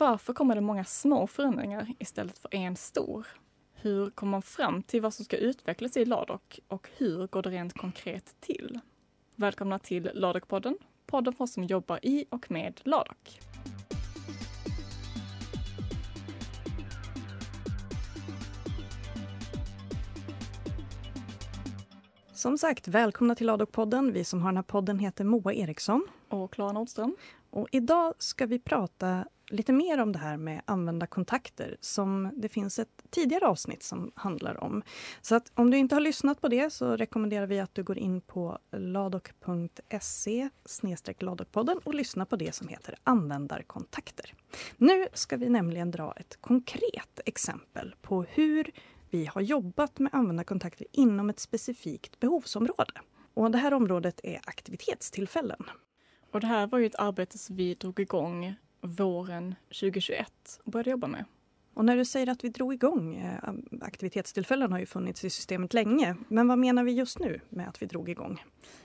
varför kommer det många små förändringar istället för en stor? Hur kommer man fram till vad som ska utvecklas i Ladok och hur går det rent konkret till? Välkomna till Ladok-podden, podden för oss som jobbar i och med Ladok. Som sagt, välkomna till Ladok-podden. Vi som har den här podden heter Moa Eriksson. Och Klara Nordström. Och idag ska vi prata lite mer om det här med användarkontakter som det finns ett tidigare avsnitt som handlar om. Så att om du inte har lyssnat på det så rekommenderar vi att du går in på ladok.se ladokpodden och lyssnar på det som heter användarkontakter. Nu ska vi nämligen dra ett konkret exempel på hur vi har jobbat med användarkontakter inom ett specifikt behovsområde. Och det här området är aktivitetstillfällen. Och det här var ju ett arbete som vi drog igång våren 2021 och började jobba med. Och när du säger att vi drog igång, eh, aktivitetstillfällen har ju funnits i systemet länge, men vad menar vi just nu med att vi drog igång?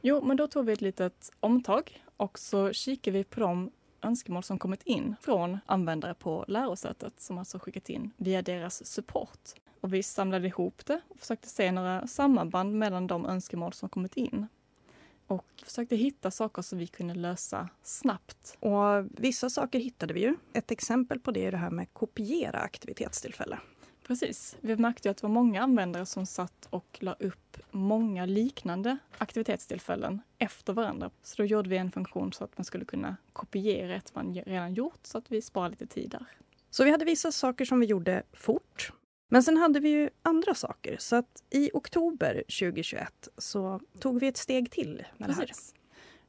Jo, men då tog vi ett litet omtag och så kikade vi på de önskemål som kommit in från användare på lärosätet som alltså skickat in via deras support. Och vi samlade ihop det och försökte se några samband mellan de önskemål som kommit in och försökte hitta saker som vi kunde lösa snabbt. Och vissa saker hittade vi ju. Ett exempel på det är det här med kopiera aktivitetstillfälle. Precis. Vi märkte att det var många användare som satt och la upp många liknande aktivitetstillfällen efter varandra. Så då gjorde vi en funktion så att man skulle kunna kopiera ett man redan gjort så att vi sparar lite tid där. Så vi hade vissa saker som vi gjorde fort men sen hade vi ju andra saker. Så att i oktober 2021 så tog vi ett steg till med Precis. det här.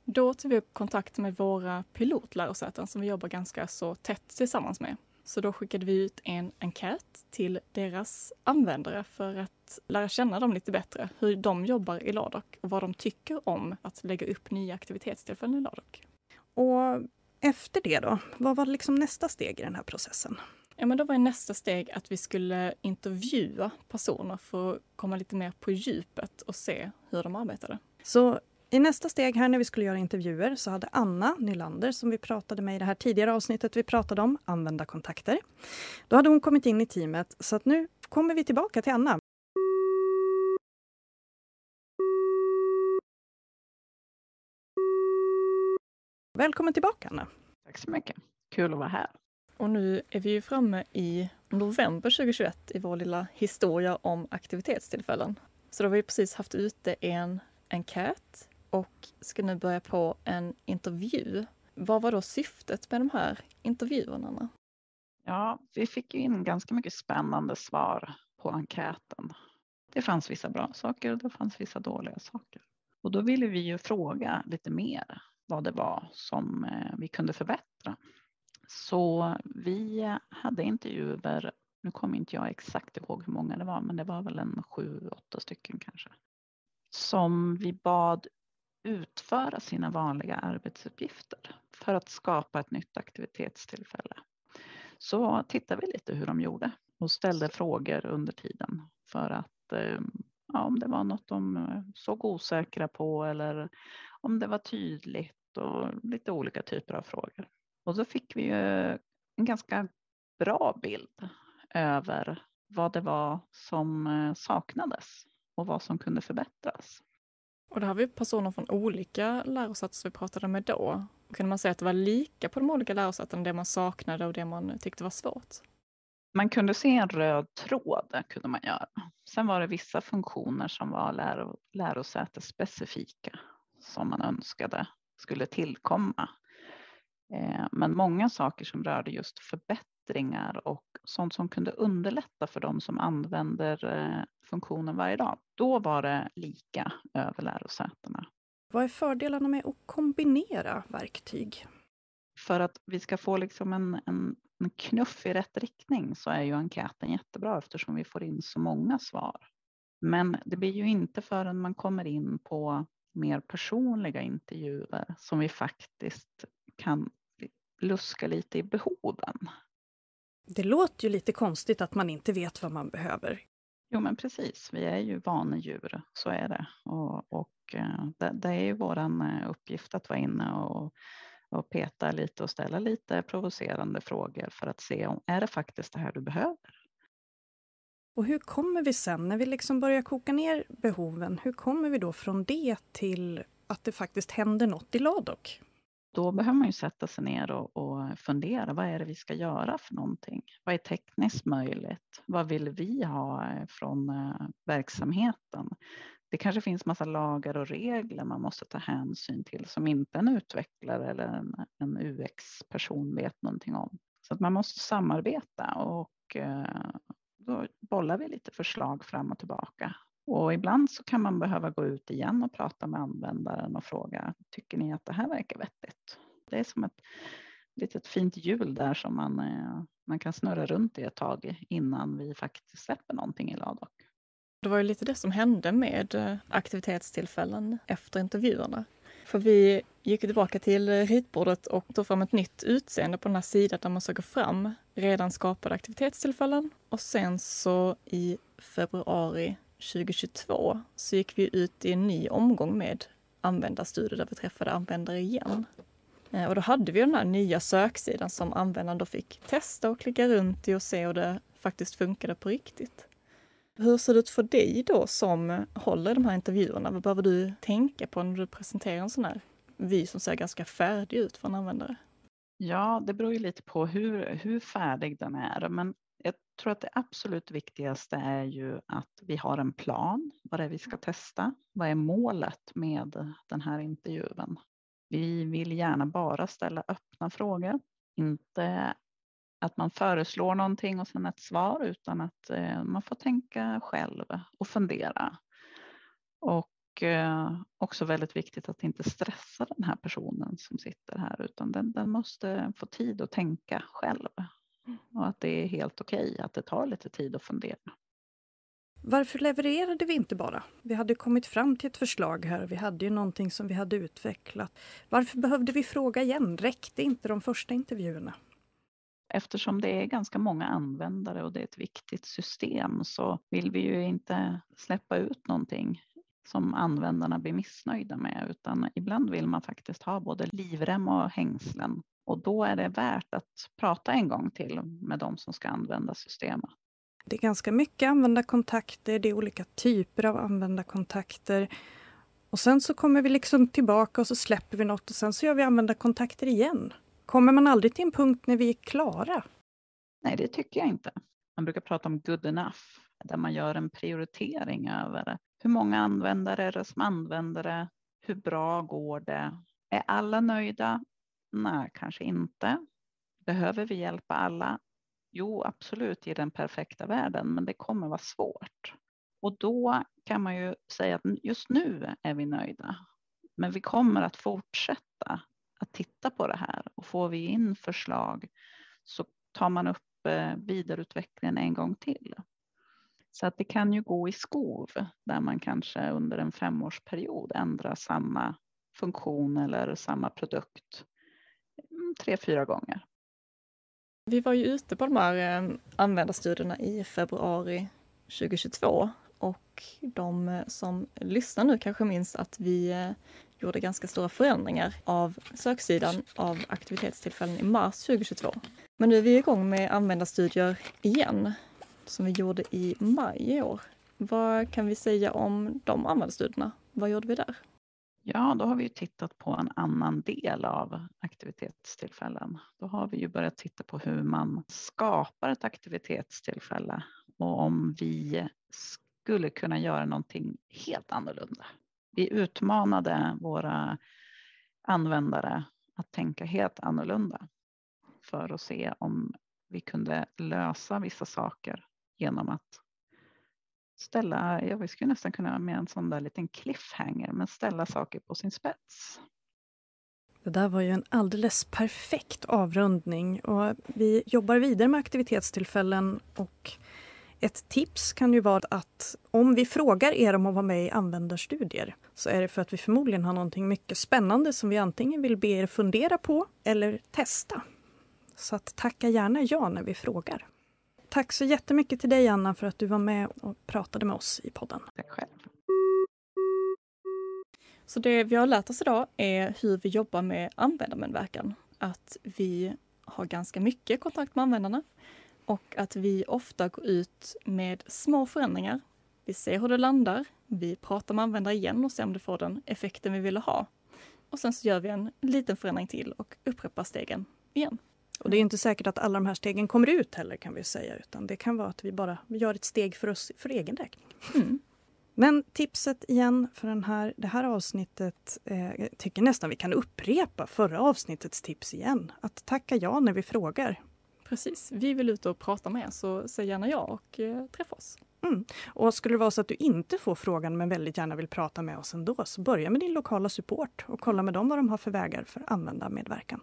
Då tog vi upp kontakt med våra pilotlärosäten som vi jobbar ganska så tätt tillsammans med. Så då skickade vi ut en enkät till deras användare för att lära känna dem lite bättre. Hur de jobbar i Ladok och vad de tycker om att lägga upp nya aktivitetstillfällen i Ladok. Och efter det då, vad var liksom nästa steg i den här processen? Ja, men då var nästa steg att vi skulle intervjua personer för att komma lite mer på djupet och se hur de arbetade. Så i nästa steg här när vi skulle göra intervjuer så hade Anna Nylander, som vi pratade med i det här tidigare avsnittet vi pratade om, användarkontakter. Då hade hon kommit in i teamet så att nu kommer vi tillbaka till Anna. Välkommen tillbaka Anna. Tack så mycket. Kul att vara här. Och nu är vi ju framme i november 2021 i vår lilla historia om aktivitetstillfällen. Så då har vi precis haft ute en enkät och ska nu börja på en intervju. Vad var då syftet med de här intervjuerna? Ja, vi fick in ganska mycket spännande svar på enkäten. Det fanns vissa bra saker och det fanns vissa dåliga saker. Och då ville vi ju fråga lite mer vad det var som eh, vi kunde förbättra. Så vi hade intervjuer, nu kommer inte jag exakt ihåg hur många det var, men det var väl en sju, åtta stycken kanske. Som vi bad utföra sina vanliga arbetsuppgifter för att skapa ett nytt aktivitetstillfälle. Så tittade vi lite hur de gjorde och ställde frågor under tiden för att eh, ja, om det var något de eh, såg osäkra på eller om det var tydligt och lite olika typer av frågor. Och då fick vi ju en ganska bra bild över vad det var som eh, saknades och vad som kunde förbättras. Och det har vi personer från olika lärosäten som vi pratade med då. Kunde man säga att det var lika på de olika lärosätena, det man saknade och det man tyckte var svårt? Man kunde se en röd tråd, kunde man göra. Sen var det vissa funktioner som var läro, lärosätesspecifika som man önskade skulle tillkomma men många saker som rörde just förbättringar och sånt som kunde underlätta för de som använder eh, funktionen varje dag. Då var det lika över lärosätena. Vad är fördelarna med att kombinera verktyg? För att vi ska få liksom en, en, en knuff i rätt riktning så är ju enkäten jättebra eftersom vi får in så många svar. Men det blir ju inte förrän man kommer in på mer personliga intervjuer som vi faktiskt kan luska lite i behoven. Det låter ju lite konstigt att man inte vet vad man behöver. Jo, men precis. Vi är ju vanedjur, så är det. Och, och eh, det, det, är ju vår eh, uppgift att vara inne och och peta lite och ställa lite provocerande frågor för att se om är det faktiskt det här du behöver. Och hur kommer vi sen, när vi liksom börjar koka ner behoven, hur kommer vi då från det till att det faktiskt händer något i Ladok? Då behöver man ju sätta sig ner och, och, fundera. Vad är det vi ska göra för någonting? Vad är tekniskt möjligt? Vad vill vi ha eh, från eh, verksamheten? Det kanske finns massa lagar och regler man måste ta hänsyn till som inte en utvecklare eller en, en UX-person vet någonting om. Så att man måste samarbeta och eh, då bollar vi lite förslag fram och tillbaka. Och ibland så kan man behöva gå ut igen och prata med användaren och fråga, tycker ni att det här verkar vettigt? Det är som ett litet fint hjul där som man, eh, man kan snurra runt i ett tag innan vi faktiskt släpper någonting i Ladok. Det var ju lite det som hände med eh, aktivitetstillfällen efter intervjuerna. För vi gick tillbaka till ritbordet och tog fram ett nytt utseende på den här sidan där man söker fram redan skapade aktivitetstillfällen. Och sen så i februari 2022 så gick vi ut i en ny omgång med användarstudier där vi träffade användare igen. Eh, och då hade vi den här nya söksidan som användaren då fick testa och klicka runt i och se hur det faktiskt funkade på riktigt. Hur ser det ut för dig då som håller i de här intervjuerna? Vad behöver du tänka på när du presenterar en sån här vy som ser ganska färdig ut för en användare? Ja, det beror ju lite på hur, hur färdig den är, men tror att det absolut viktigaste är ju att vi har en plan. Vad det är vi ska testa? Vad är målet med den här intervjun? Vi vill gärna bara ställa öppna frågor, inte att man föreslår någonting och sen ett svar utan att eh, man får tänka själv och fundera. Och eh, också väldigt viktigt att inte stressa den här personen som sitter här utan den, den måste få tid att tänka själv. Och att det är helt okej okay, att det tar lite tid att fundera. Varför levererade vi inte bara? Vi hade kommit fram till ett förslag här. Vi hade ju någonting som vi hade utvecklat. Varför behövde vi fråga igen? Räckte inte de första intervjuerna? Eftersom det är ganska många användare och det är ett viktigt system så vill vi ju inte släppa ut någonting som användarna blir missnöjda med utan ibland vill man faktiskt ha både livrem och hängslen och då är det värt att prata en gång till med de som ska använda systemet. Det är ganska mycket användarkontakter, det är olika typer av användarkontakter. Och sen så kommer vi liksom tillbaka och så släpper vi något och sen så gör vi användarkontakter igen. Kommer man aldrig till en punkt när vi är klara? Nej, det tycker jag inte. Man brukar prata om good enough, där man gör en prioritering över. Hur många användare är det som använder det? Hur bra går det? Är alla nöjda? Nej, kanske inte. Behöver vi hjälpa alla? Jo, absolut i den perfekta världen, men det kommer vara svårt. Och då kan man ju säga att just nu är vi nöjda, men vi kommer att fortsätta att titta på det här och får vi in förslag så tar man upp eh, vidareutvecklingen en gång till. Så att det kan ju gå i skov där man kanske under en femårsperiod ändrar samma funktion eller samma produkt mm, tre, fyra gånger. Vi var ju ute på de här eh, användarstudierna i februari 2022 och de eh, som lyssnar nu kanske minns att vi eh, gjorde ganska stora förändringar av söksidan av aktivitetstillfällen i mars 2022. Men nu är vi igång med användarstudier igen, som vi gjorde i maj i år. Vad kan vi säga om de användarstudierna? Vad gjorde vi där? Ja, då har vi tittat på en annan del av aktivitetstillfällen. Då har vi ju börjat titta på hur man skapar ett aktivitetstillfälle och om vi skulle kunna göra någonting helt annorlunda vi utmanade våra användare att tänka helt annorlunda för att se om vi kunde lösa vissa saker genom att ställa, ja, vi skulle nästan kunna med en sån där liten cliffhanger, men ställa saker på sin spets. Det där var ju en alldeles perfekt avrundning och vi jobbar vidare med aktivitetstillfällen och ett tips kan ju vara att om vi frågar er om att vara med i användarstudier så är det för att vi förmodligen har någonting mycket spännande som vi antingen vill be er fundera på eller testa. Så att tacka gärna ja när vi frågar. Tack så jättemycket till dig Anna för att du var med och pratade med oss i podden. Tack själv. Så det vi har lärt oss idag är hur vi jobbar med användarmedverkan. Att vi har ganska mycket kontakt med användarna och att vi ofta går ut med små förändringar. Vi ser hur det landar, vi pratar med användare igen och ser om det får den effekten vi ville ha. Och sen så gör vi en liten förändring till och upprepar stegen igen. Och det är inte säkert att alla de här stegen kommer ut heller kan vi säga, utan det kan vara att vi bara gör ett steg för oss för egen räkning. Mm. Men tipset igen för den här, det här avsnittet, eh, jag tycker nästan vi kan upprepa förra avsnittets tips igen. Att tacka ja när vi frågar. Precis, vi vill ut och prata med er så säg gärna ja och eh, träffa oss. Mm. Och skulle det vara så att du inte får frågan men väldigt gärna vill prata med oss ändå, så börja med din lokala support och kolla med dem vad de har för vägar för användarmedverkan.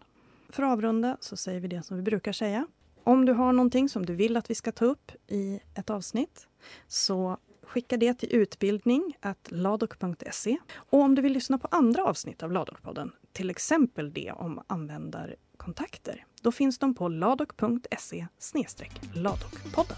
För att avrunda så säger vi det som vi brukar säga. Om du har någonting som du vill att vi ska ta upp i ett avsnitt så skicka det till utbildning ladok.se. Och om du vill lyssna på andra avsnitt av Ladokpodden, till exempel det om användarkontakter, då finns de på ladok.se ladokpodden.